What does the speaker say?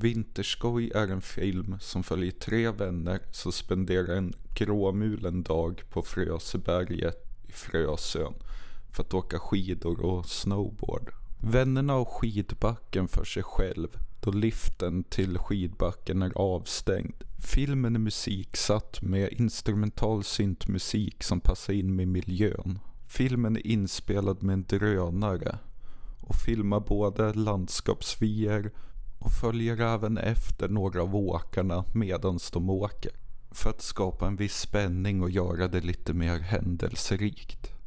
Vinterskoj är en film som följer tre vänner som spenderar en gråmulen dag på Fröseberget i Frösön för att åka skidor och snowboard. Vännerna har skidbacken för sig själv då liften till skidbacken är avstängd. Filmen är musiksatt med instrumental syntmusik som passar in med miljön. Filmen är inspelad med en drönare och filmar både landskapsvyer och följer även efter några av åkarna medan de åker. För att skapa en viss spänning och göra det lite mer händelserikt.